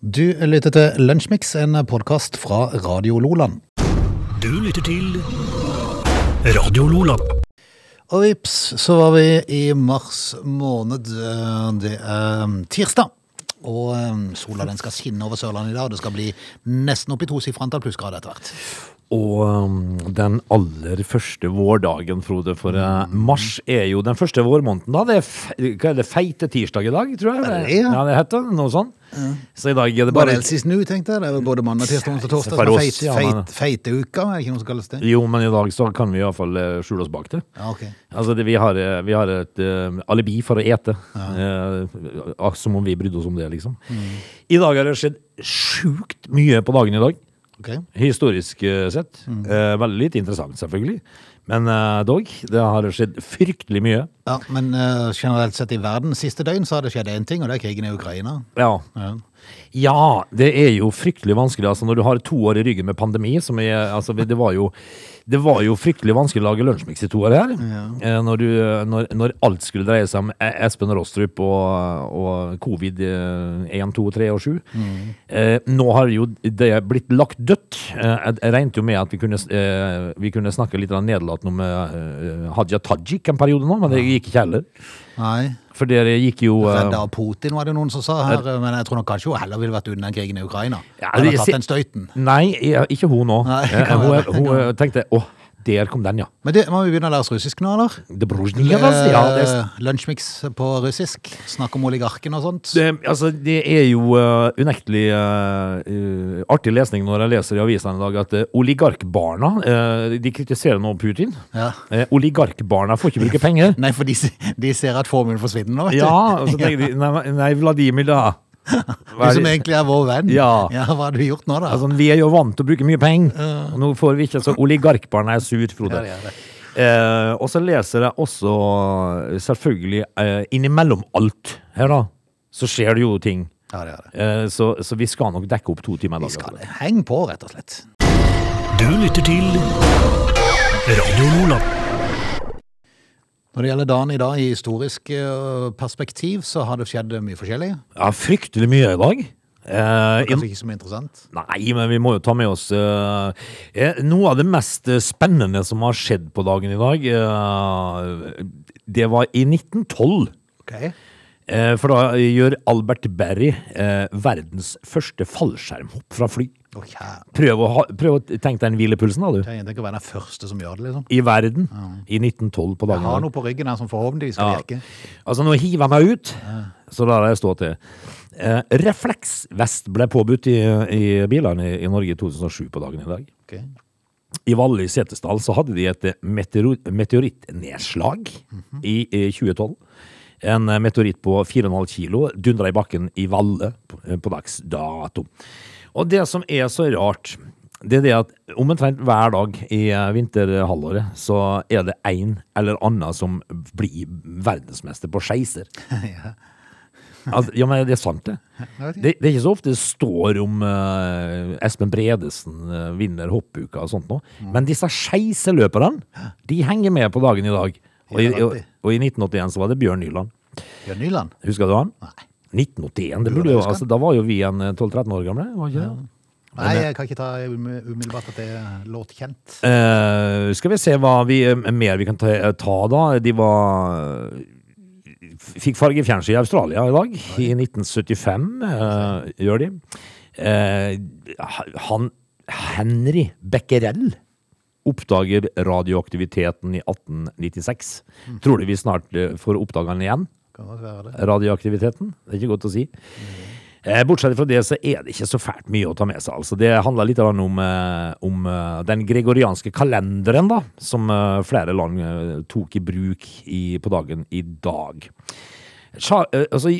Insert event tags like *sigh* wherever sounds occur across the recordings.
Du lytter til Lunsjmix, en podkast fra Radio Loland. Du lytter til Radio Loland. Og vips, så var vi i mars måned. Det er tirsdag. Og eh, sola den skal skinne over Sørlandet i dag. Det skal bli nesten opp i tosifra antall plussgrader etter hvert. Og um, den aller første vårdagen, Frode, for uh, mars er jo den første vårmåneden. da. Det er, hva er det, feite tirsdag i dag, tror jeg? Er det ja? ja, det heter noe sånt. Så i dag er det Bare bare nå, tenkte jeg. Det er både mandag, tirsdag, onsdag, torsdag. Feite så oss, Feit, ja, men- feit, feiteuka, er det ikke noe som kalles det? Jo, men i dag så kan vi iallfall uh, skjule oss bak det. Ja, ok. Altså, det, vi, har, eh, vi har et uh, alibi for å ete. Eh, ak- som om vi brydde oss om det, liksom. I dag har det skjedd sjukt mye på dagen i dag. Ok. Historisk sett. sett. Eh, veldig lite interessant, selvfølgelig. Men eh, dog, det har skjedd fryktelig mye. Ja, men eh, generelt sett i verden siste døgn så har det skjedd én ting, og det er krigen i Ukraina. Ja. Ja. Ja, det er jo fryktelig vanskelig. Altså, når du har to år i ryggen med pandemi, som er, altså, det, var jo, det var jo fryktelig vanskelig å lage lunsjmiks i to år her. Eh, Når, du, når, når alt skulle dreie seg om E- Espen Rostrup og, og covid eh, 1, 2, 3 og 7. Eh, nå har jo det blitt lagt dødt. Eh, jeg regnet jo med at vi kunne, vi kunne snakke litt nederlatende om Hadia Tajik en periode nå, men det gikk ikke heller. Nei. For det gikk jo eh, Redda av Putin, var det noen som sa her. Men jeg tror nok kanskje hun heller ville vært unna krigen i Ukraina. Ja, Eller tatt den støyten. Nei, ikke hun nå. Nei, hun, hun, hun tenkte åh, der kom den, ja. Men det, må vi begynne å lære oss russisk nå, eller? Det ja, det, Eh, Lunsjmix på russisk. Snakk om oligarken og sånt. det, altså, det er jo uh, unektelig uh, artig lesning når jeg leser i avisene i dag at uh, oligarkbarna uh, De kritiserer nå Putin. Ja. Oligarkbarna får ikke bruke penger. Nei, for de, de ser at formuen forsvinner nå, vet du. Ja, og så tenker de *laughs* Nei, nei Vladimir, da. *laughs* Er som egentlig er vår venn. Ja. Hva har du gjort nå, da? Altså, vi er jo vant til å bruke mye penger, og nå får vi ikke så oligarkbarna er sur, Frode. Ja, det. Eh, og så leser jeg også eh, selvfølgelig eh, innimellom alt her, da, så skjer det jo ting. Ja, det er det. Eh, så, så vi skal nok dekke opp to timer. i Vi skal altså. det. Heng på, rett og slett. Du lytter til Radio Lola. Når det gjelder dagen i dag i historisk eh, perspektiv, så har det skjedd mye forskjellig. Ja, fryktelig mye i dag. Eh, Kanskje ikke så mye interessant. Nei, men vi må jo ta med oss eh, eh, Noe av det mest eh, spennende som har skjedd på dagen i dag, eh, det var i 1912. Ok. Eh, for da gjør Albert Berry verdens første fallskjermhopp fra fly. Kjære. Prøv å, prøv å tenke deg den hvilepulsen, da, du. Tenker å være den første som gjør det, liksom. I verden i 1912 på dagen. Jeg har noe på ryggen her som forhåpentligvis skal Ja. virke. Altså, nå hiver jeg meg ut, så lar jeg stå til. Eh, refleksvest ble påbudt i, i bilene i, i Norge i 2007 på dagen i dag. Okay. I Valle i Setesdal så hadde de et meteorittnedslag mm -hmm. i, i 2012. En meteoritt på 4,5 kilo dundra i bakken i Valle på, på dags dato. Og det som er så rart, det er det at omtrent hver dag i eh, vinterhalvåret så er det en eller annen som blir verdensmester på skeiser. *laughs* ja. Altså, ja, men det er sant, det. Det, det er ikke så ofte det står om uh, Espen Bredesen uh, vinner hoppuka og sånt noe. Men disse skeiseløperne, de henger med på dagen i dag. Og i, og, og i 1981 så var det Bjørn Nyland. Bjørn Nyland? Husker du han? Nei. 1981, det burde jo, altså, da var jo vi en eh, 12-13 år gamle, var ikke det? Nei, jeg kan ikke ta umiddelbart at det låt kjent. Uh, skal vi se hva vi, eh, mer vi kan ta, ta da. De var Fikk fargefjernsyn i Australia i dag, i 1975, Uh, gjør de. Uh, han Henry Becquerel oppdager radioaktiviteten i 1896. Tror du vi snart eh, får oppdage den igjen? Kan nok være det. radioaktiviteten. Det er ikke godt å si. Mm. Bortsett fra det så er det ikke så fælt mye å ta med seg. Altså, det handler litt om, eh, om eh, den gregorianske kalenderen, da, som flere land tok i bruk i, på dagen i dag. Altså,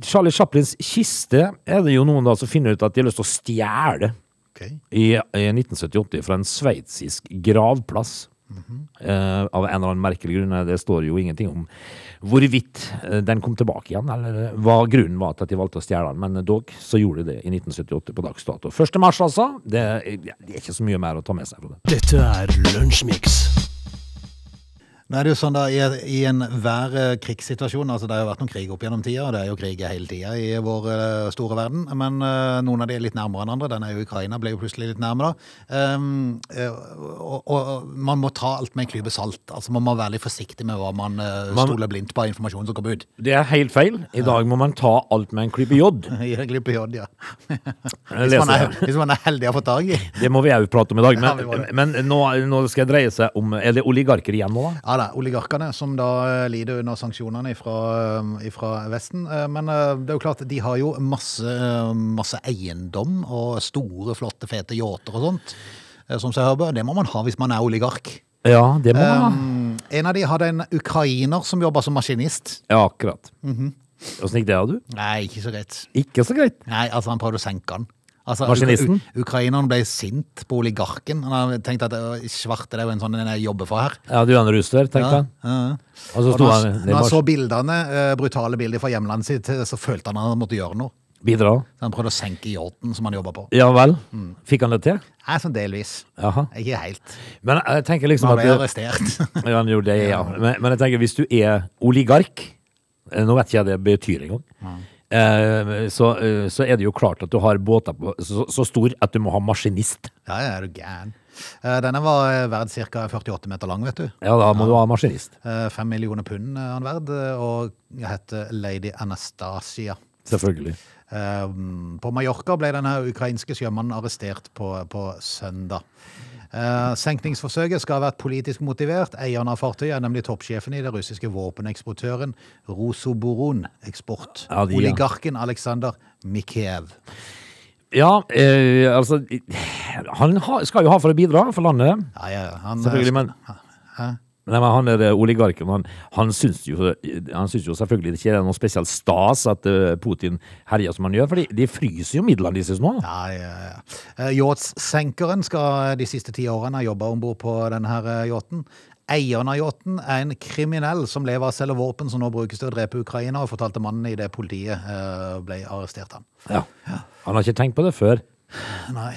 Charlie Chaplins kiste er det jo noen da som finner ut at de har lyst til å stjele okay. i, i 1978 fra en sveitsisk gravplass. Eh, av en eller annen merkelig grunn. Det står jo ingenting om hvorvidt eh, den kom tilbake igjen, eller hva grunnen var til at de valgte å stjele den. Men dog så gjorde de det i 1978 på dags dato. 1. mars, altså. Det, det er ikke så mye mer å ta med seg. Dette er Lunsjmix. Nå er det jo sånn da, i, i enhver krigssituasjon, altså det har jo vært noen krig opp gjennom tida, og det er jo krig hele tida i vår eh, store verden, men eh, noen av de er litt nærmere enn andre. Den jo Ukraina, ble jo plutselig litt nærmere da. Um, og, og man må ta alt med en klype salt. Altså man må være litt forsiktig med hva man, Man- stoler blindt på av informasjon som kommer ut. Det er helt feil. I dag må man ta alt med en klype jod. *laughs* En klype jod, ja. *laughs* Hvis man, er, hvis man er heldig å få tak i. Det må vi òg prate om i dag. Men, *laughs* ja, men nå, nå skal det dreie seg om Er det oligarker igjen nå, da? Ja da, oligarkene som da eh, lider under sanksjonene fra, fra Vesten. Eh, Men eh, det er jo klart, de har jo masse, eh, masse eiendom og store, flotte, fete yachter og sånt. eh, Som seg hører bør. Det må man ha hvis man er oligark. Ja, det må man ha. En av de hadde en ukrainer som jobba som maskinist. Ja, akkurat. Mhm. Åssen gikk det, da, du? Nei, ikke så greit. Ikke så greit. Nei, altså han prøvde å senke han. Altså, Maskinisten? Ukraineren ble sint på oligarken. Han har tenkt at svarte det er jo en sånn en jeg jobber for her. Ja, du er en russer, tenkte Ja, han. ja. Og så sto han han, når han så bildene, eh, brutale bilder fra hjemlandet sitt, eh, så følte han at han måtte gjøre noe. Bidra. Så han prøvde å senke yachten som han jobba på. Ja vel. Mm. Fikk han det til? Nei, sånn delvis. Jaha. Ikke helt. Men jeg tenker liksom Han at ble det- arrestert. *laughs* Ja, han gjorde det, ja. Men, men jeg tenker, hvis du er oligark eh, Nå vet ikke jeg det betyr engang. Eh, så, eh, så er det jo klart at du har båter på, så, så stor at du må ha maskinist. ja, ja, er du gæren. Eh, Denne var eh, verd ca. 48 meter lang, vet du. Ja, da må du ha maskinist. Eh, Fem millioner pund er han verd, eh, og heter Lady Anastasia. Selvfølgelig. Eh, På Mallorca ble denne ukrainske sjømannen arrestert på, på søndag. Eh, Senkningsforsøket skal ha vært politisk motivert. Eieren av fartøyet er nemlig toppsjefen i det russiske våpeneksportøren Rosoboron Eksport. Ja, de, ja. Oligarken Aleksandr Mikhev. Ja, eh, altså Han ha, skal jo ha for å bidra for landet. Ja, ja, han, Selvfølgelig, men Nei, men han er eh, oligarken. Han, han, syns jo, han syns jo selvfølgelig det ikke er noe spesielt stas at eh, Putin herjer som han gjør, for de fryser jo midlene deres nå. Ja, ja, ja. Eh, Yachtsenkeren skal de siste ti årene ha jobba om bord på denne yachten. Eieren av yachten er en kriminell som lever av å selge våpen som nå brukes til å drepe Ukraina, og fortalte mannen i det politiet ble arrestert han. Ja. Han har ikke tenkt på det før. Nei.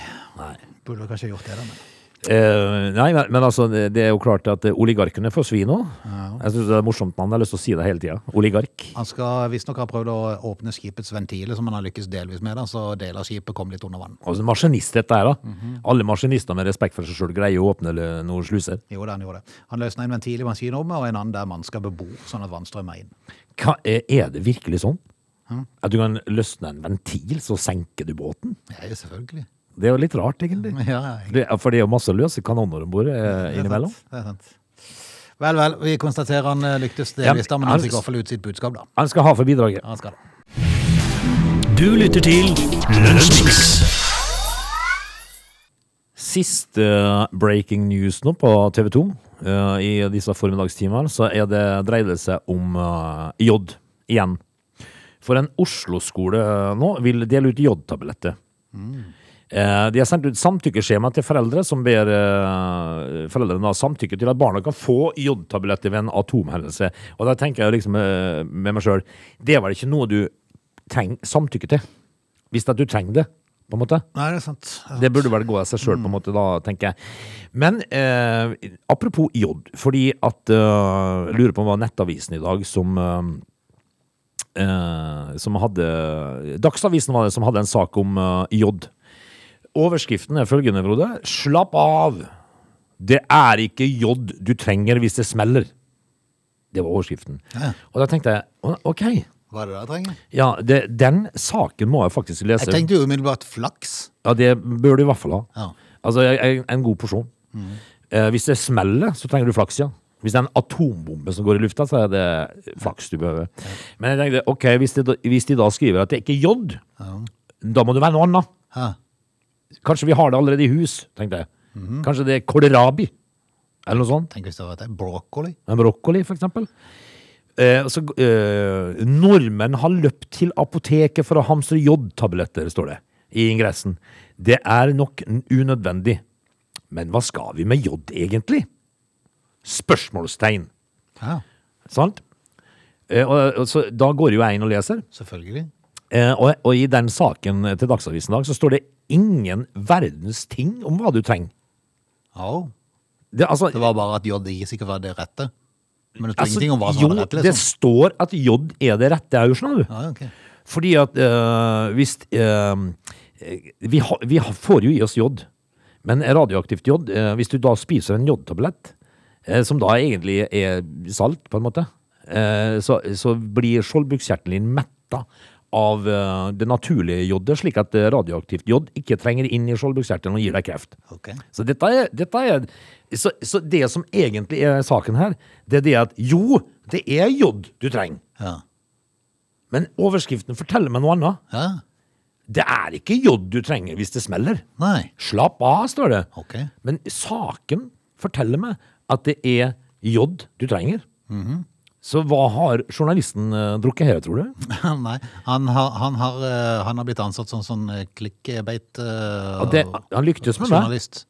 Burde kanskje gjort det, da. Men. Eh, nei, men, men altså, det, det er jo klart at eh, oligarkene får svi nå. Jeg synes det er morsomt, man har lyst til å si det hele tida. Oligark. Han skal visstnok ha prøvd å åpne skipets ventiler, som han har lykkes delvis med. da, Så deler av skipet kom litt under vann. Altså, maskinist dette her, da. Alle maskinister med respekt for seg sjøl greier å åpne eller noen sluser. Jo da, han gjorde det. Han løsna en ventil i maskinrommet, og en annen der man skal bebo, sånn at vann strømmer inn. Hva, er, er det virkelig sånn? At du kan løsne en ventil, så senker du båten? Ja, ja, selvfølgelig. Det er jo litt rart, egentlig. *laughs* Ja, ja, Det, for det er jo masse løse kanoner om bord eh, innimellom. Det er sant. Vel, vel. Vi konstaterer han eh, lyktes delvis, da, men han- fikk i hvert fall ut sitt budskap, da. Han skal ha for bidraget. Han skal det. Du lytter til Lunsjmix. Siste breaking news nå på TV 2 i disse formiddagstimene, så er det, dreier det seg om eh, jod igjen. For en Oslo-skole eh, nå vil dele ut jodtabletter. Eh, De har sendt ut samtykkeskjema til foreldre som ber eh, foreldrene da samtykke til at barna kan få jodtabletter ved en atomhendelse. Og da tenker jeg liksom eh, med meg sjøl, det er vel ikke noe du trenger samtykke til? Hvis at du trenger det, på en måte? Nei, det er sant. Det burde vel gå av seg sjøl, på en måte, da, tenker jeg. Men eh, apropos jod, fordi at eh, jeg lurer på om det var Nettavisen i dag som eh, uh, som hadde Dagsavisen var det som hadde en sak om eh, jod. Overskriften er følgende, Frode. Slapp av! Det er ikke jod du trenger hvis det smeller. Det var overskriften. Ja. Og da tenkte jeg OK. Hva er det jeg trenger? Ja, det, den saken må jeg faktisk lese. Jeg tenkte jo umiddelbart flaks. Ja, det bør du i hvert fall ha. Ja. Altså, en, en god porsjon. Eh, hvis det smeller, så trenger du flaks, ja. Hvis det er en atombombe som går i lufta, så er det flaks du behøver. Men jeg tenkte, ok, hvis de, hvis de da skriver at det ikke er jod, da må det være noe annet. Kanskje vi har det allerede i hus, tenkte jeg. Kanskje det er kålrabi, eller noe sånt. Tenk hvis det var det. Brokkoli. En brokkoli, for eksempel. Eh, så, eh, nordmenn har løpt til apoteket for å hamstre jodtabletter, står det i ingressen. Det er nok unødvendig. Men hva skal vi med jod, egentlig? Spørsmålstegn. Ja, Sant? Eh, og, og, så, da går jo jeg inn og leser. selvfølgelig. Eh, og, og i den saken til Dagsavisen i dag så står det ingen verdens ting om hva du trenger. Ja. Det, altså, Det var bare at JI sikkert var det rette. Men det står Altså, ingenting om hva som jo, var det liksom. står at jod er det rette òg, skjønner du. Ja, okay. Fordi at øh, hvis øh, vi, ha, vi får jo i oss jod, men radioaktivt jod øh, Hvis du da spiser en jodtablett, øh, som da egentlig er salt, på en måte, så, så blir skjoldbruskkjertelen din metta av øh, det naturlige jodet, slik at øh, radioaktivt jod ikke trenger inn i skjoldbruskkjertelen og gir deg kreft. Okay. Så er, er så, så det som egentlig er saken her, det er det at jo, det er jod du trenger. Ja. Men overskriften forteller meg noe annet. ja. Det er ikke jod du trenger hvis det smeller. Nei. Slapp av, står det. Okay. Men saken forteller meg at det er jod du trenger. Mhm. Så hva har journalisten uh, drukket her, tror du? *laughs* Nei, han har, han, har, uh, han har blitt ansatt som sånn klikkebeit klikkbeit Uh, det, han lyktes med det. journalist.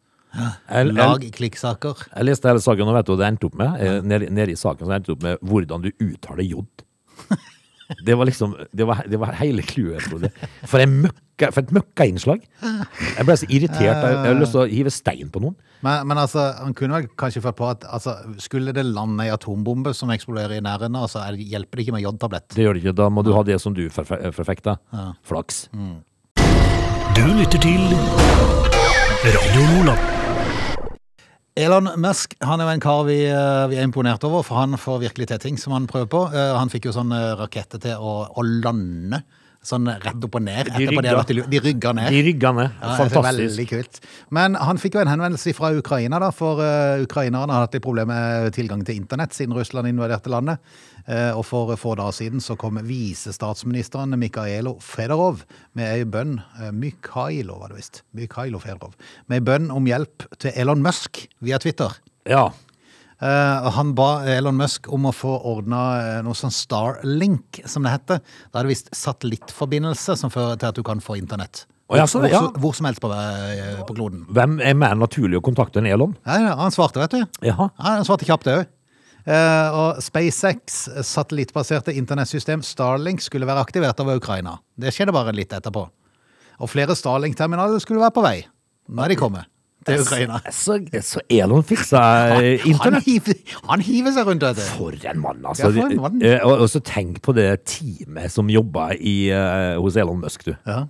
Lag klikksaker. jeg leste hele saken og vet du hva det endte opp med? Eh, Nede, nede i saken så endte det opp med hvordan du uttaler jod. *laughs* Det var liksom, det var, det var hele clouet. For, en møkka, for et møkkainnslag. Jeg ble så irritert. Jeg, jeg har lyst til å hive stein på noen. Men, men altså, han kunne vel kanskje følt på at altså, skulle det lande ei atombombe som eksploderer i nærheten, altså, er hjelper det ikke med jodtablett. Det gjør det ikke. Da må du ha det som du forfe- forfekter. Flaks. Du lytter til Radio Lola. Elon Musk han er jo en kar vi, eh, vi er imponert over, for han får virkelig til ting som han prøver på. Eh, Han fikk jo sånn rakette til å, å lande sånn rett opp og ned. De det rygga. vært De rygga ned. De ryggene. Ja, det er Fantastisk. Veldig kult. Men han fikk jo en henvendelse fra Ukraina, da, for uh, ukrainerne har hatt litt problemer med tilgang til internett siden Russland invaderte landet. Uh, og for få dager siden så kom visestatsministeren Mikhailo Fedorov med ei bønn uh, Mikhailo, var det visst. Mikhailo Fedorov. Med ei bønn om hjelp til Elon Musk via Twitter. Ja. Eh, han ba Elon Musk om å få ordna eh, noe sånn Starlink, som det heter. Da er det visst satellittforbindelse som fører til at du kan få internett. Ja, så ja. hvor, hvor som helst på, eh, på kloden. Hvem er mer naturlig å kontakte enn Elon? Ja, han svarte, vet du. Jaha. Ja, han svarte kjapt òg. og SpaceX satellittbaserte internettsystem Starlink skulle være aktivert over Ukraina. Det skjedde bare litt etterpå. Og flere Starlink-terminaler skulle være på vei. Nå er de kommet til Ukraina. Så, så Elon fiksa *laughs* internett. Han internett? hiver, han hiver seg rundt, du. For en mann, altså. Ja, en mann. Eh, Og, og så tenk på det teamet som jobber i, uh, hos Elon Musk, du. Ja.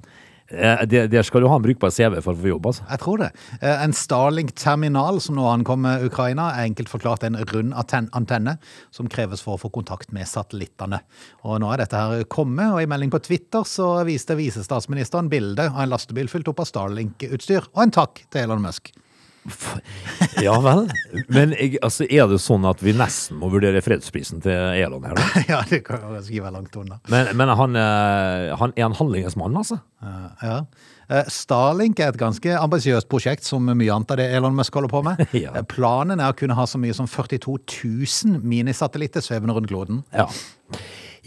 Eh, det- Der skal du ha en brukbar CV for å få jobb, altså. Jeg tror det. Eh, En Starlink-terminal som nå ankommer Ukraina, er enkelt forklart en rund antenne som kreves for å få kontakt med satellittene. Og nå er dette her kommet, og i melding på Twitter så viste visestatsministeren bilde av en lastebil fylt opp av Starlink-utstyr, og en takk til Elon Musk. Ja vel. Men jeg, altså, er det sånn at vi nesten må vurdere fredsprisen til Elon her, da? *laughs* ja, det kan jo skrive langt unna. Men, men han, eh, han er en handlingens mann, altså? Eh, Ja. Eh, Starlink er et ganske ambisiøst prosjekt som mye annet av det Elon Musk holder på med. *laughs* Ja. Planen er å kunne ha så mye som 42 000 minisatellitter svevende rundt kloden. Ja.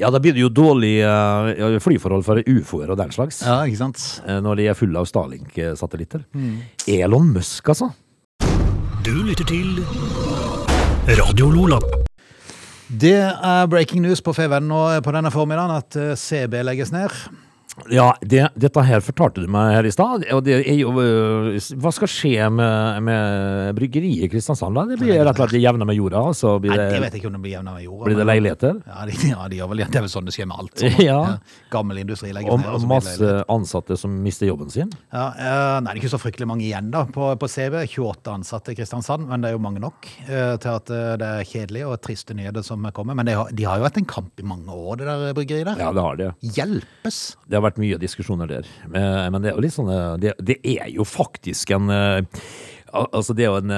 Ja, da blir det jo dårlig uh, flyforhold for ufoer og den slags. Ja, ikke sant? Når de er fulle av Starlink-satellitter. Elon Musk, altså. Du lytter til Radio Lola. Det er breaking news på Feven nå på denne formiddagen at eh, CB legges ned. Ja, det, dette her fortalte du meg her i stad. Og det er jo øh, Hva skal skje med, med bryggeriet i Kristiansand? da? Det blir rett og slett jevna med jorda? Så blir Nei, det, det vet jeg ikke om det blir jevna med jorda. blir det leiligheter? Ja, de, ja, de gjør vel det. Det er vel sånn det skjer med alt. *laughs* Ja. Gammel industri legger ned. og det masse ansatte som mister jobben sin? Ja, eh, nei, det er ikke så fryktelig mange igjen da på, på CB. 28 ansatte i Kristiansand, men det er jo mange nok eh, til at eh, det er kjedelige og triste nyheter som kommer. Men de har, de har jo hatt en kamp i mange år, det der bryggeriet der. Ja, det har det. Hjelpes! Det har vært mye diskusjoner der. Men, men det er jo sånn øh, Det, det er jo faktisk en øh, Altså, det er jo en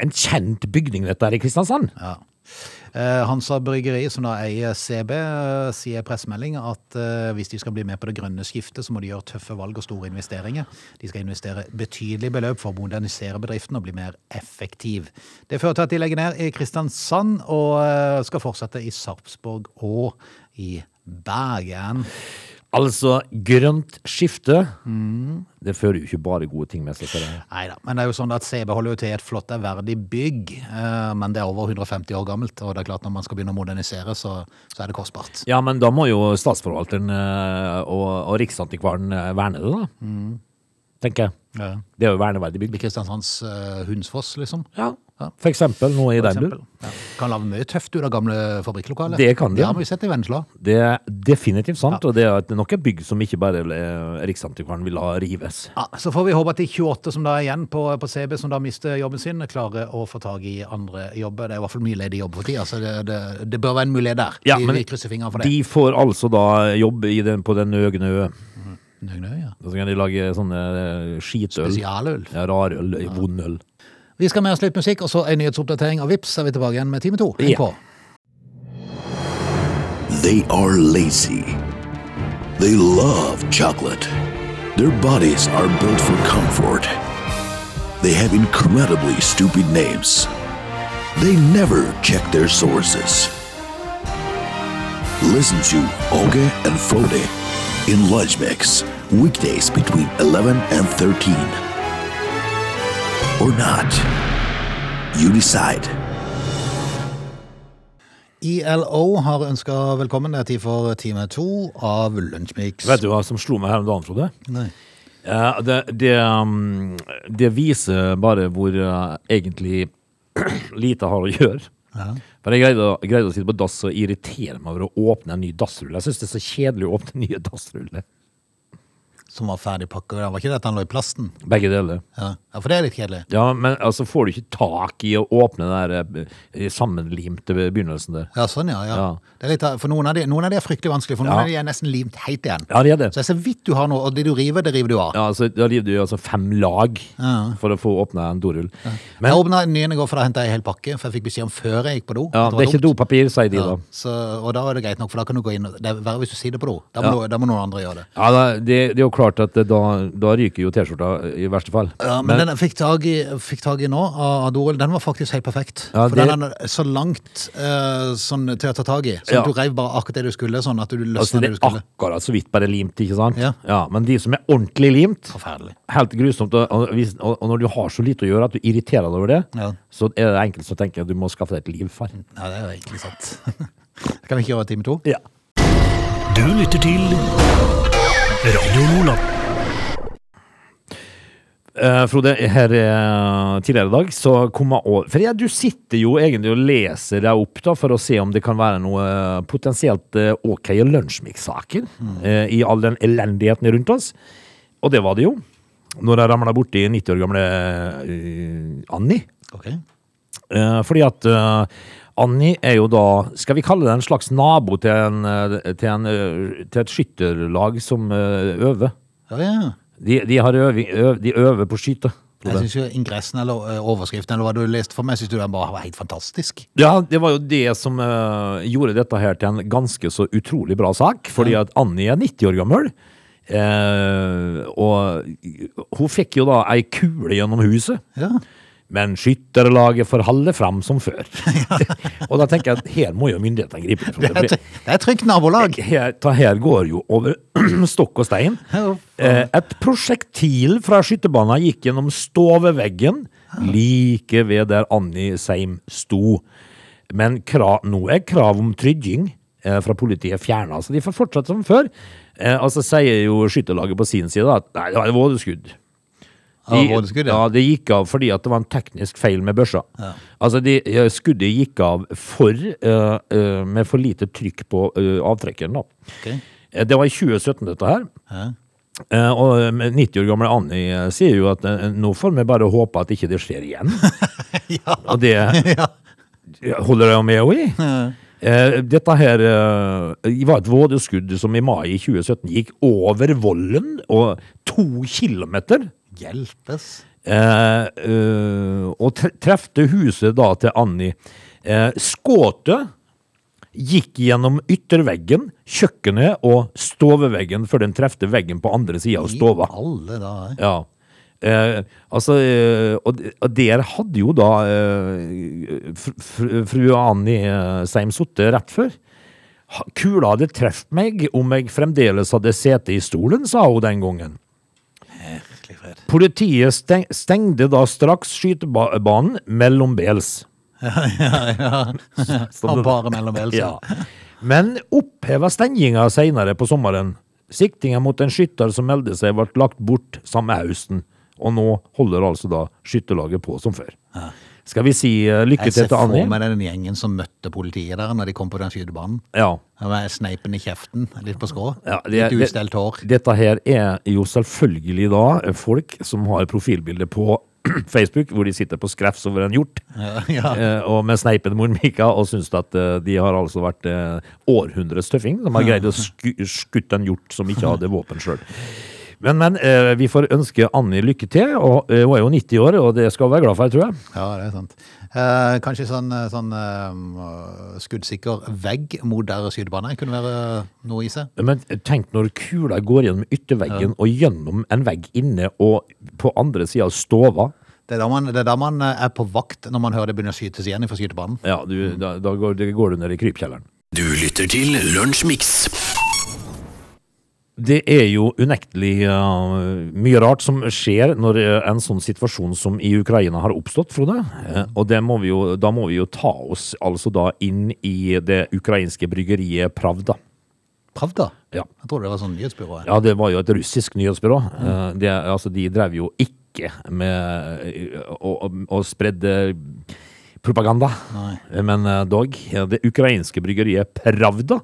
En kjent bygning, dette her i Kristiansand. Ja. Eh, Hansa Bryggeri, som da eier CB, eh, sier i pressemelding at eh, hvis de skal bli med på det grønne skiftet, så må de gjøre tøffe valg og store investeringer. De skal investere betydelige beløp for å modernisere bedriften og bli mer effektiv. Det fører til at de legger ned i Kristiansand og eh, skal fortsette i Sarpsborg og i Bergen. Altså, grønt skifte, det fører jo ikke bare gode ting med seg. ser det. Nei da, men det er jo sånn at CB holder jo til et flott, ærverdig bygg, eh, men det er over 150 år gammelt, og det er klart når man skal begynne å modernisere, så, så er det kostbart. Ja, men da må jo statsforvalteren eh, og, og Riksantikvaren øh, verne det, da. Tenker jeg. Ja. Det er jo verneverdig bygd. Kristiansands uh, Hunsfoss, liksom. Ja, Ja. for eksempel nå i den eksempel. Ja. Kan lage mye tøft ut av gamle fabrikklokaler. Det kan de. Det har vi sett i Vennesla. Det er definitivt sant, og det er nok et bygg som ikke bare eh, Riksantikvaren vil ha rives. Ja, så får vi håpe at de 28 som da er igjen på, på CB, som da mister jobben sin, klarer å få tak i andre jobber. Det er i hvert fall mye ledig jobb for tida, så det, det, det bør være en mulighet der. Ja, vi, men vi krysser fingrene for det. De får altså da jobb i den, på den Øgne Ø. Nøy, nøy, ja. Og så kan de lage sånne eh, skitøl. Spesialøl. Ja, rarøl, vond øl. Vi skal med oss litt musikk, og så en nyhetsoppdatering, og vips er vi tilbake igjen med time to. Heng Ja. på. They are lazy. They love chocolate. Their bodies are built for comfort. They have incredibly stupid names. They never check their sources. Listen to Oge and Frode in Lunch Mix, weekdays between 11 and 13. Or not. You decide. ILO har ønska velkommen. Det er tid for time to av Lunsjmix. Vet du hva som slo meg her om dagen, Frode? Nei. Ja, det, det, um, det viser bare hvor uh, egentlig *clears throat* lite har å gjøre. For jeg greide, greide å sitte på dass og irritere meg over å åpne en ny dassrulle. Jeg syns det er så kjedelig å åpne nye dassruller. Som var ferdig pakka. Var ikke det at han lå i plasten? Begge deler. Ja, ja for det er litt kjedelig. Ja, men altså får du ikke tak i å åpne den der eh, sammenlimte begynnelsen der. Ja, sånn, ja. ja. Ja. Det litt, for noen av, de, noen av de er fryktelig vanskelig, for noen av de er nesten limt helt igjen. Ja, det er det. Så jeg ser vidt du har noe, og det du river, det river du av. Ja, altså, da river du altså fem lag for å få åpna en dorull. Men jeg åpna en nyende en i går, for da henta jeg en hel pakke, for jeg fikk beskjed om før jeg gikk på do. ja, det, det er ikke dopapir, sier de da. så, og da er det greit nok, for da kan du gå inn Det er verre hvis du sitter på do. Da må, da må noen andre gjøre det. Ja, det, det er jo klart at da, da ryker jo T-skjorta i verste fall. Ja, men, den jeg fikk tak i, fikk tak i nå, av Doril, den var faktisk helt perfekt. Ja, for det- den er så langt eh, sånn, til å ta tak i. Sånn Ja. du reiv bare akkurat det du skulle, sånn at du Altså, det det du er skulle. akkurat så vidt bare limt, ikke sant? Ja. Men de som er ordentlig limt, Forferdelig. helt grusomt, og, og, hvis- og, og når du har så lite å gjøre at du irriterer deg over det, Ja. så er det enkelt å tenke at du må skaffe deg et liv, far. Ja, det er jo egentlig sant. *laughs* kan vi ikke gjøre time to? Ja. Du lytter til Radio Nordland. Uh, Frode, her uh, tidligere i dag så kom jeg over For ja, du sitter jo egentlig og leser deg opp da for å se om det kan være noe uh, potensielt ok lunsjmix-saker eh, i all den elendigheten rundt oss. Og det var det jo. Når jeg ramla borti 90 år gamle Annie. Ok. Eh, fordi at Annie er jo da, skal vi kalle det en slags nabo til, en, eh, til, en, eh, til et skytterlag som eh, øver. Ja, ja. De, de, har øving, øv, de øver på å skyte. Jeg syns jo ingressen eller overskriften eller hva du leste for meg, synes du den bare var helt fantastisk. Ja, det var jo det som uh, gjorde dette her til en ganske så utrolig bra sak. Fordi at Annie er 90 år gammel. Uh, og hun fikk jo da ei kule gjennom huset. Ja. Men skytterlaget får holde fram som før. *laughs* *laughs* og da tenker jeg at her må jo myndighetene gripe inn. Det er, et- det er trygt nabolag. Her, her går jo over *clears throat* stokk og stein. Eh, et prosjektil fra skytterbanen gikk gjennom stoveveggen like ved der Annie Seim sto. Men krav, nå er krav om trygging eh, fra politiet fjerna, så de får fortsette som før. Eh, og så sier jo skytterlaget på sin side at nei, det var et vådeskudd. Ja, vådeskudd, ja. ja, det gikk av fordi at det var en teknisk feil med børsa. Altså, de, skuddet gikk av for, uh, uh, med for lite trykk på uh, avtrekkeren. Okay. Det var i 2017 dette her. Ja. Og eh, 90 år gamle Annie sier jo at nå får vi bare håpe at ikke det skjer igjen. *laughs* ja. Og det *laughs* Ja. holder jeg med henne i. Eh, dette her eh, var et vådeskudd som i mai 2017 gikk over volden og to kilometer. Hjelpes. Eh, eh, og tre trefte huset da til Annie. Eh, skåtet gikk gjennom ytterveggen, kjøkkenet og stoveveggen før den trefte veggen på andre sida av stova. I alle dager. Ja. Eh, altså, eh, og, der hadde jo da eh, fr, fr, fru Annie eh, Seim sittet rett før. Kula hadde truffet meg om jeg fremdeles hadde sete i stolen, sa hun den gangen. Virkelig fred. Politiet steng, stengte da straks skytebanen mellombels. Og *laughs* *laughs* bare mellom Bels Ja. Men oppheva stenginga seinere på sommeren Siktinga mot en skytter som meldte seg, ble lagt bort samme høsten. Og nå holder altså da skytterlaget på som før. Skal vi si uh, lykke Jeg til ser for meg den gjengen som møtte politiet der når de kom på den skytebanen. Ja. Med sneipen i kjeften, litt på skrå. Ja, det- litt ustelt hår. Dette her er jo selvfølgelig da folk som har profilbilde på *clears throat* Facebook, hvor de sitter på skrevs over en hjort, Ja, ja. eh, og med sneipen mormika, og syns at eh, de har altså vært eh, århundrets tøffing. De har greid å sk skutte en hjort som ikke hadde våpen sjøl. Men, men eh, vi får ønske Anni lykke til. og eh, Hun er jo 90 år, og det skal hun være glad for, tror jeg. Ja, det er sant. Eh, kanskje sånn, eh, sånn eh, skuddsikker vegg mot der skytebanen kunne være noe i seg. Men tenk når kula går gjennom ytterveggen og gjennom en vegg inne og på andre sida av stova. Det er, da man, det er da man eh, er på vakt når man hører det begynner å skytes igjen fra skytebanen. Ja, du, da, da går, det går du ned i krypkjelleren. Du lytter til Lunsjmix. Det er jo unektelig uh, mye rart som skjer når uh, en sånn situasjon som i Ukraina har oppstått, Frode. Uh, og det må vi jo, da må vi jo ta oss altså da inn i det ukrainske bryggeriet Pravda. Pravda? Ja. Jeg tror det var sånn nyhetsbyrå. Ja, det var jo et russisk nyhetsbyrå. Eh, det, altså, de drev jo ikke med å, å, å spredde propaganda. Nei. Men dog, det ukrainske bryggeriet Pravda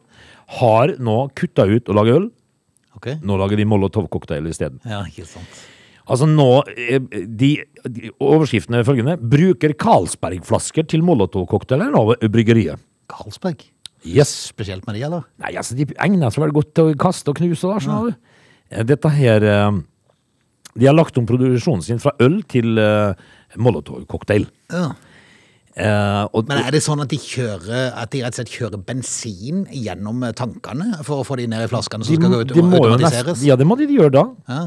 har nå kutta ut å lage øl. Ok? Nå lager de Molotov-cocktail isteden. Ja, ikke sant. Altså nå, eh, de, de Overskriften er følgende. Bruker Carlsberg-flasker til Molotov-cocktailer av bryggeriet. Carlsberg? Yes. Spesielt med de, eller? Nei, altså, de egner seg vel godt til å kaste og knuse. Da, skjønner du. Eh, Dette her eh, De har lagt om produksjonen sin fra øl til uh, molotovcocktail. Ja. Eh, og, Men er det sånn at de kjører At de rett og slett kjører bensin gjennom eh, tankene for å få de ned i flaskene som de, skal gå ut de automatiseres? ja, det må de gjøre da. Ja.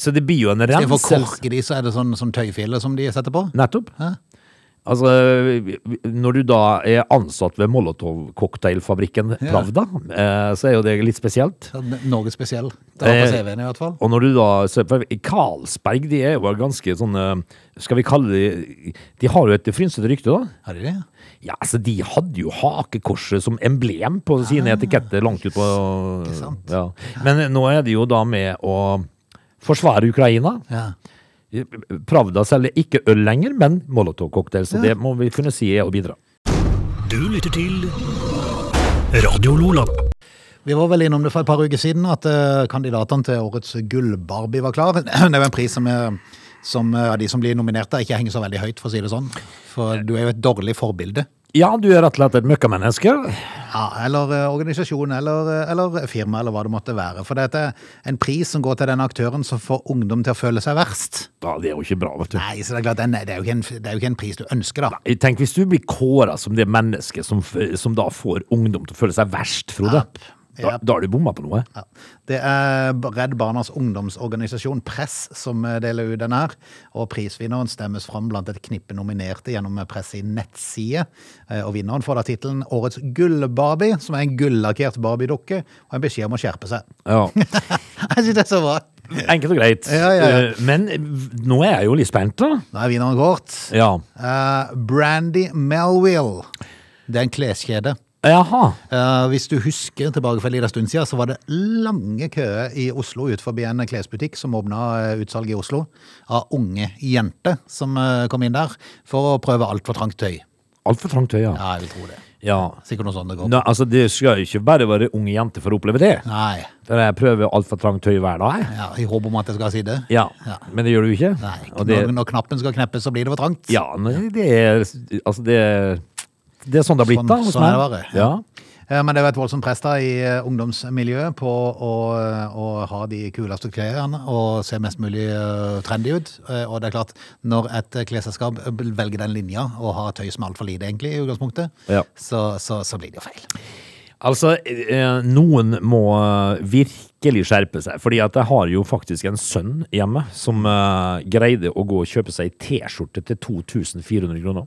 Så det blir jo en renselse. korke de, så er det sånn, sånn tøyfille som de setter på? Nettopp. Ja. Altså, når du da er ansatt ved Molotov-cocktailfabrikken Pravda, ja. så er jo det litt spesielt. Noe spesiell. Det var på Eh, CV-en i hvert fall. Og når du da ser på Carlsberg, de er jo ganske sånn eh, Skal vi kalle det De har jo et frynsete rykte, da. Har de det? Ja, altså De hadde jo hakekorset som emblem på sine etiketter langt ut på Ah. Sant? Ja. Men nå er de jo da med å forsvare Ukraina. Ja. Pravda selger ikke øl lenger, men Molotov-cocktail. Så det må vi kunne si er å bidra. Du lytter til Radio Lola. Vi var vel innom det for et par uker siden at eh, kandidatene til årets Gull-Barbie var klar. *clears throat* Det er jo en pris som, er, som eh, av de som blir nominert, da, ikke henger så veldig høyt, for å si det sånn. For du er jo et dårlig forbilde. Ja, du er rett og slett et møkkamenneske. Ja, eller eh, organisasjon, eller, eh, eller firma, eller hva det måtte være. For dette er en pris som går til den aktøren som får ungdom til å føle seg verst. Ja, Det er jo ikke bra, vet du. Nei, så det er klart, den, det, er jo ikke en, det er jo ikke en pris du ønsker, da. Tenk hvis du blir kåra som det mennesket som, f- som da får ungdom til å føle seg verst, Frode. Da, da har du bomma på noe. Ja. Det er Redd Barnas ungdomsorganisasjon Press som eh, deler ut den her. Og prisvinneren stemmes fram blant et knippe nominerte gjennom Press sin nettside. Eh, Og vinneren får da tittelen Årets Gull-Barbie, som er en gullakkert Barbie-dukke, og en beskjed om å skjerpe seg. Ja. *laughs* Jeg synes det er så bra. Enkelt og greit. Ja, ja, ja. Eh, Men nå er jeg jo litt spent, da. Da er vinneren kort. Ja. Uh, Brandy Melville. Det er en kleskjede. Jaha. Eh, hvis du husker tilbake for en liten stund siden, så var det lange køer i Oslo ut forbi en klesbutikk som åpna utsalget utsalg i Oslo, av unge jenter som eh, kom inn der for å prøve altfor trangt tøy. Altfor trangt tøy, ja. Ja, jeg vil tro det. ja. Sikkert noe sånt det går. Nei, altså, det skal jo ikke bare være unge jenter for å oppleve det. Nei. For jeg prøver altfor trangt tøy hver dag. Ja, I håp om at jeg skal sitte. Ja. Ja. Men det gjør du ikke. Nei, Og det, når, når knappen skal kneppes, så blir det for trangt. ja, nei, det er Altså, det Det er sånn det har blitt, Sånn- da. hos sånn er meg. det bare, Ja. Men det er jo et voldsomt press da i eh, ungdomsmiljøet på å, å ha de kuleste klærne og se mest mulig eh, trendy ut. Eh, Og det er klart, når et klesselskap velger den linja og har tøy som er altfor lite egentlig i utgangspunktet, Ja. så, så, så blir det jo feil. Altså, noen må virkelig skjerpe seg. Fordi at jeg har jo faktisk en sønn hjemme som greide å gå og kjøpe seg T-skjorte til 2400 kroner.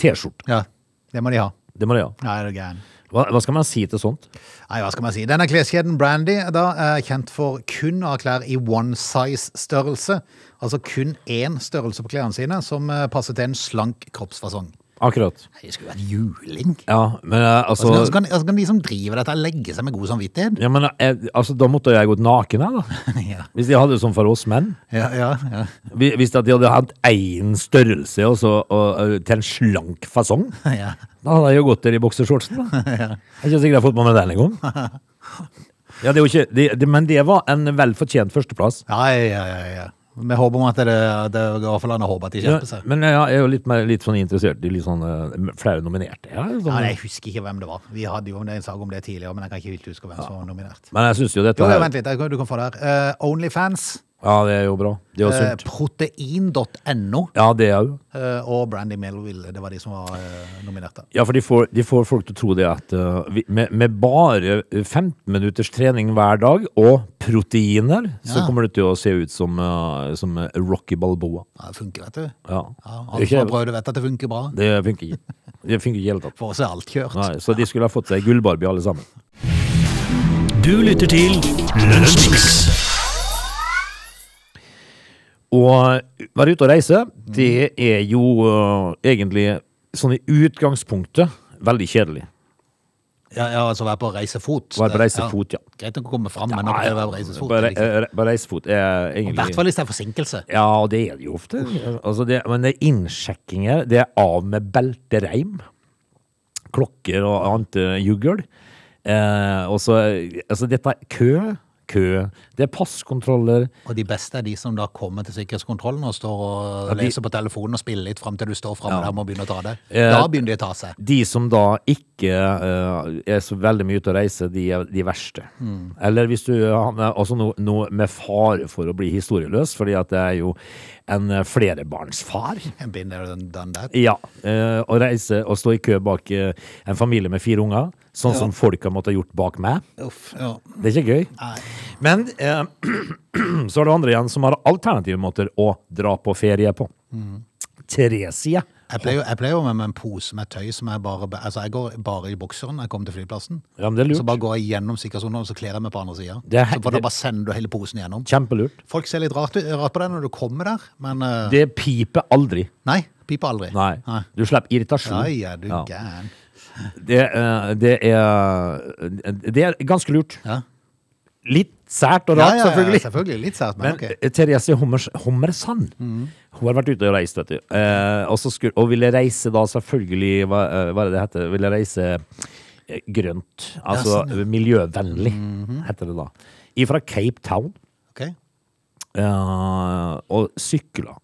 T-skjorte. Ja, det må de ha. Det må de ha. Nei, det er gæren. Hva, hva skal man si til sånt? Nei, hva skal man si? Denne kleskjeden Brandy da, er kjent for kun å ha klær i one size-størrelse. Altså kun én størrelse på klærne sine, som eh, passer til en slank kroppsfasong. Akkurat. Nei, Det skulle vært juling. Ja, men eh, altså Altså, så, kan, altså kan de som driver dette, legge seg med god samvittighet? ja, men, eh, altså, Da måtte jeg gått naken, her, da. *laughs* ja. Hvis de hadde det sånn for oss menn. Ja, ja, ja. Hvi- Hvis at de hadde hatt én størrelse og så, og, og, til en slank fasong, *laughs* ja. da hadde jeg jo gått der i boksershortsen. da. *laughs* Jeg er ikke sikker jeg har fått med meg den engang. Ja, det er jo ikke, det, det, men det var en velfortjent førsteplass. Ja, ja, ja, ja. Vi håper om at det, det i hvert fall han har håpet at de Ja, skjerper seg. men jeg er jo litt, mer, litt sånn interessert i litt sånn eh, flere nominerte. Ja, sånn, Ja, jeg husker ikke hvem det var. Vi hadde jo en sak om det tidligere, men jeg kan ikke helt huske hvem som var nominert. Men jeg synes jo dette Jo, ja, vent litt, du kan få det her. Uh, Onlyfans, Ja, det er jo bra. Det er jo eh, sunt. protein.no Ja, det er jo eh, og Brandy Melville, det var de som var eh, nominerte. Ja, for de får, de får folk til å tro det at uh, vi, med, med bare 15 minutters trening hver dag og proteiner, så kommer du til å se ut som, uh, som Rocky Balboa. Ja, det funker, vet du. Ja. Ja, alle som har prøvd det, vet at det funker bra. det funker ikke. Det funker ikke i hele tatt. For oss er alt kjørt. Nei, så de skulle ha fått seg gullbarbie alle sammen. Du lytter til Lunsjmix. Å være ute og reise, det er jo uh, egentlig sånn i utgangspunktet veldig kjedelig. Ja, ja, altså være på reisefot. Være på reisefot, ja. Greit nok å komme fram, men å ja. være på reisefot. Bare, er liksom- eh, bare reisefot er I egentlig hvert fall hvis det er forsinkelse. Ja, det er det jo ofte. Altså det, men det er innsjekkinger. Det er av med beltereim. Klokker og annet juggel. Eh, og så Altså, dette er kø. Kø. Det er passkontroller. Og de beste er de som da kommer til sikkerhetskontrollen og står og Ja, de- leser på telefonen og spiller litt fram til du står framme der og må begynne å ta det. Eh, Da begynner de å ta seg. De som da ikke uh, er så veldig mye ute og reiser, de er de verste. Eller hvis du altså noe, noe med fare for å bli historieløs, fordi at det er jo en flerebarnsfar. flerbarnsfar. Been there done that. Ja, eh, å reise og stå i kø bak eh, en familie med fire unger, sånn som folk har måttet gjort bak meg. Uff, ja. Det er ikke gøy. Nei. Men eh, *clears throat* så er det andre igjen som har alternative måter å dra på ferie på. Theresia. Jeg pleier, jeg pleier jo med med en pose med tøy som jeg bare Altså, jeg går bare i bokseren når jeg kommer til flyplassen. Ja, men det er Så bare går jeg gjennom sikkerhetssonen, og så kler jeg meg på andre sida. Det Så får det- bare sender du hele posen gjennom. Kjempelurt. Folk ser litt rart, rart på deg når du kommer der, men uh, Det piper aldri. Nei, piper aldri. Nei. Du slipper irritasjon. Nei, ja, du Ja. gæren. Det, uh, det er Det er ganske lurt. Ja. Litt sært og Ja, rart, ja, ja, selvfølgelig. selvfølgelig. Litt sært, men, Men ok. eh, Therese Hommers, Hommersand Hun har vært ute og reist, vet du. Eh, og, så skulle, og ville reise da selvfølgelig Hva, eh, hva er det det heter? Ville reise eh, grønt. Altså sånn, miljøvennlig, heter det da. Ifra Cape Town. Ok. Eh, og sykla.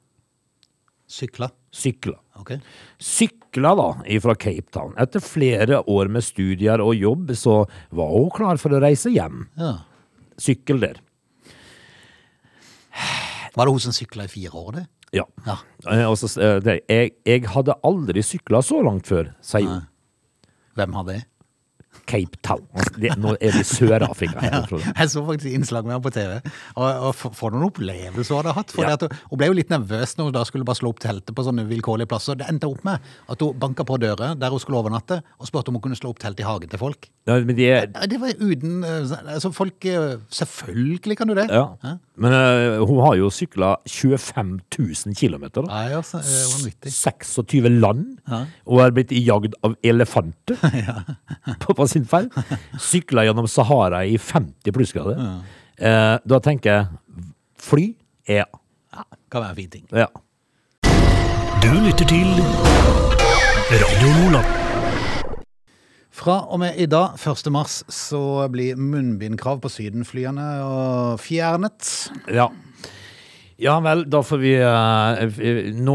Sykla. Sykla. Ok. Sykla da ifra Cape Town. Etter flere år med studier og jobb, så var hun klar for å reise hjem. Ja. Sykkel der. Var det hun som sykla i fire år, det? Ja. Ja. Eh, Og så, eh, det, jeg, jeg hadde aldri sykla så langt før, sier hun. Hvem har det? Cape Town. Altså, det, nå er vi i Sør-Afrika. her, jeg. Så faktisk innslag med ham på TV. Og, og for, for noen opplevelser hun hadde hatt. For Ja. at hun, ble jo litt nervøs når hun da skulle bare slå opp teltet på sånne vilkårlige plasser. Det endte opp med at hun banka på dører der hun skulle overnatte, og spurte om hun kunne slå opp telt i hagen til folk. Ja, men det, Ja, Det var uten eh, Altså, folk eh, Selvfølgelig kan du det. ja. Men eh, hun har jo sykla 25 000 km. Nei, altså, eh, vanvittig. 26 land, Ja. og er blitt jagd av elefanter *laughs* på, på sin ferd. Sykla gjennom Sahara i 50 plussgrader. Eh, da tenker jeg fly ja. Ja, kan være en fin ting. ja. Du lytter til Radio Lola. Fra og med i dag, 1. mars, så blir munnbindkrav på sydenflyene fjernet. Ja. Ja vel, da får vi eh, Nå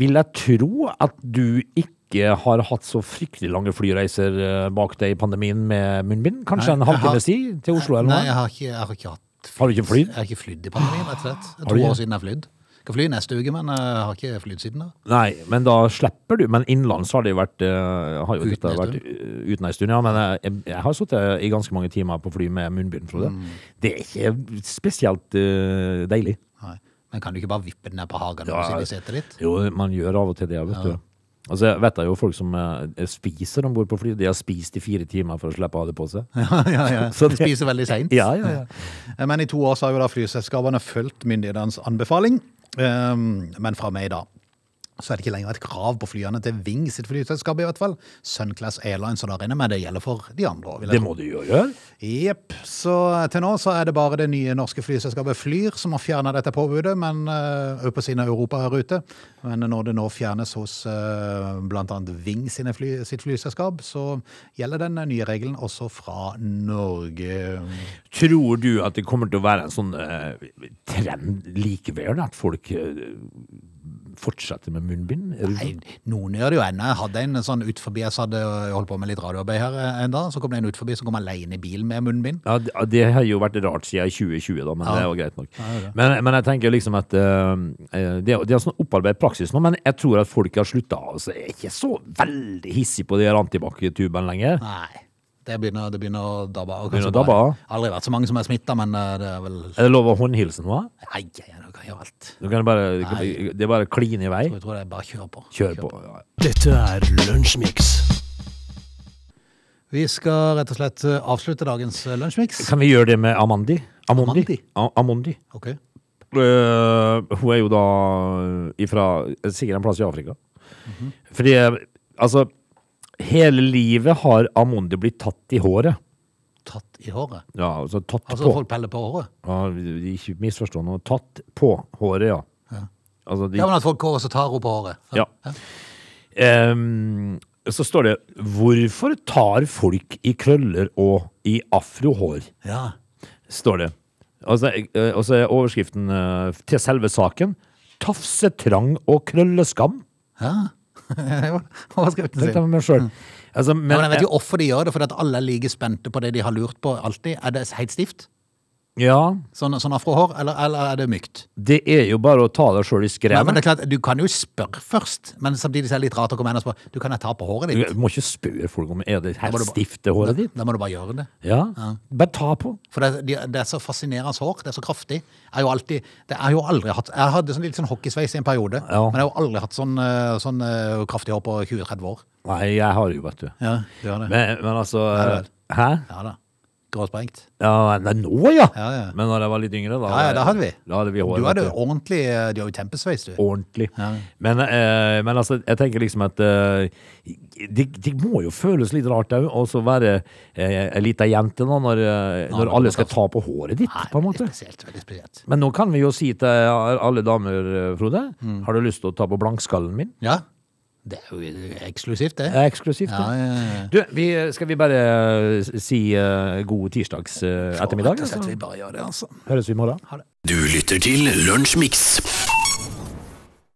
vil jeg tro at du ikke har hatt så fryktelig lange flyreiser eh, bak deg i pandemien med munnbind? Kanskje Nei, en halvtime si til Oslo eller Nei, noe? jeg har ikke, jeg har ikke hatt Har du ikke flydd? Jeg har ikke flydd i pandemien, rett og slett. To år siden jeg har flydd. Skal fly neste uke, men jeg har ikke flydd siden da. Nei, men da slipper du. Men innenlands har det vært eh, har jo Uten vært uh, uten en stund. Ja, men jeg, jeg har sittet i ganske mange timer på fly med munnbind, Frode. Mm. Det er ikke spesielt uh, deilig. Nei. Men kan du ikke bare vippe den ned på hagen og Ja. sitte i ditt? Jo, man gjør av og til det, vet du. Altså, jeg vet jo folk som eh, spiser om bord på fly. De har spist i fire timer for å slippe å ha det på seg. *laughs* ja, ja, ja. *laughs* De spiser veldig seint. Ja, ja, ja. *laughs* Men i to år så har jo da flyselskapene fulgt myndighetenes anbefaling. Um, Men fra meg da, så er det ikke lenger et krav på flyene til Ving sitt flyselskap i hvert fall. Sunclass Airlines, og da regner men med det gjelder for de andre òg. Det må du jo gjøre. Jepp. Så til nå så er det bare det nye norske flyselskapet Flyr som har fjerna dette påbudet, men uh, på sine europaruter. Men når det nå fjernes hos uh, bl.a. Ving fly, sitt flyselskap, så gjelder den nye regelen også fra Norge. Tror du at det kommer til å være en sånn uh, trend likevel, at folk eh, fortsetter med munnbind? Nei, noen gjør det jo ennå. Jeg hadde en sånn ut forbi, jeg hadde holdt på med litt radioarbeid her en dag, så kom det en ut forbi som kom alene i bilen med munnbind. Ja, det, det har jo vært rart siden 2020, da, men det er jo greit nok. Men, men jeg tenker liksom at eh, eh, det, det er sånn opparbeidet praksis nå, men jeg tror at folk har slutta altså, er ikke så veldig hissig på de antibac-tubene lenger. Nei. Det begynner, det begynner å dabbe av. Begynner å dabbe av? Aldri vært så mange som er smitta, men eh, det er vel Er det lov å håndhilse nå? Nei, jeg kan gjøre alt. Du kan bare, det er bare klin i vei. Jeg tror det er bare kjør på. Kjør på. Ja. Dette er Lunsjmix. Vi skal rett og slett eh, avslutte dagens eh, lunsjmix. Kan vi gjøre det med Amandi? Amondi? Amandi? Amondi. Ok. Uh, hun er jo da ifra sikkert en plass i Afrika. Fordi eh, altså Hele livet har Amundi blitt tatt i håret. Tatt i håret. Ja, altså tatt Altså på. folk peller på håret. Ja, ikke misforstå noe. Tatt på håret, ja. Altså, de, Ja, men at folk går og så tar henne på håret. Ja. Um, så står det 'Hvorfor tar folk i krøller og i afrohår?' Ja. står det. Altså, eh, og så er overskriften eh, til selve saken 'Tafsetrang og krølleskam'. ja. *laughs* Hva skal jeg jeg med meg selv. Altså, men, Ja, men jeg vet jo hvorfor de gjør det, fordi at alle er like spente på det de har lurt på alltid. Er det helt stivt? Ja, Sånn, sånn afrohår, eller, eller er det mykt? det er jo bare å ta deg sjøl i men skrevet. det er klart, Du kan jo spørre først, men samtidig er det litt rart å komme inn og spørre Du, kan jeg ta på håret ditt? Du må ikke spørre folk om er det stivt, det håret ditt. Da må du bare gjøre det. Ja, bare ta på. For det, de- det er så fascinerende hår. Det er så kraftig. Jeg har jo alltid Det er jo aldri hatt Jeg hadde sånn litt sånn hockeysveis i en periode, Ja. men jeg har jo aldri hatt sånn, eh, sånn eh, kraftig hår på 20-30 år. Nei, jeg har det jo, vet du. Ja, du har det. Men, men altså Hæ? Ja da. Gråsprengt. Ja, nei, nå ja. Ja, ja. Men når jeg var litt yngre, da Ja, ja, det hadde vi. Da hadde vi håret, Du hadde jo ordentlig eh, Du har jo tempesveis, du. ordentlig. Men, eh, men altså, jeg tenker liksom at eh, det, de må jo føles litt rart òg, å så være eh, ei lita jente nå, når, eh, når alle skal ta- på håret ditt, Nei, på en måte. spesielt. Veldig spesielt. Men nå kan vi jo si til alle damer, eh, Frode, Mm. har du lyst til å ta på blankskallen min? Ja. Det er jo eksklusivt, det. Det er eksklusivt. Ja, det. ja, ja. Du, vi, skal vi bare eh, si uh, god tirsdags uh, ettermiddag? Rett og slett, vi bare gjør det, altså. Høres vi i morgen. Du lytter til Lunsjmix.